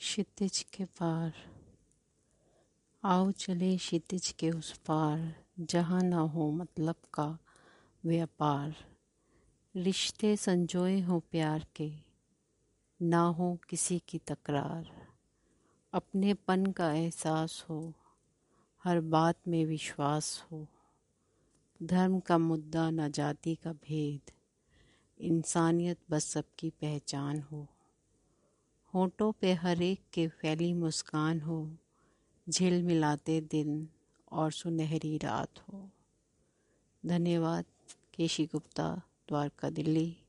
क्षितिज के पार। आओ चले क्षितिज के उस पार, जहाँ ना हो मतलब का व्यापार। रिश्ते संजोए हो प्यार के, ना हो किसी की तकरार। अपनेपन का एहसास हो, हर बात में विश्वास हो। धर्म का मुद्दा, न जाति का भेद। इंसानियत बस सबकी पहचान हो। होठों पे हर एक के फैली मुस्कान हो, झिल मिलाते दिन और सुनहरी रात हो। धन्यवाद, केशी गुप्ता, द्वारका दिल्ली।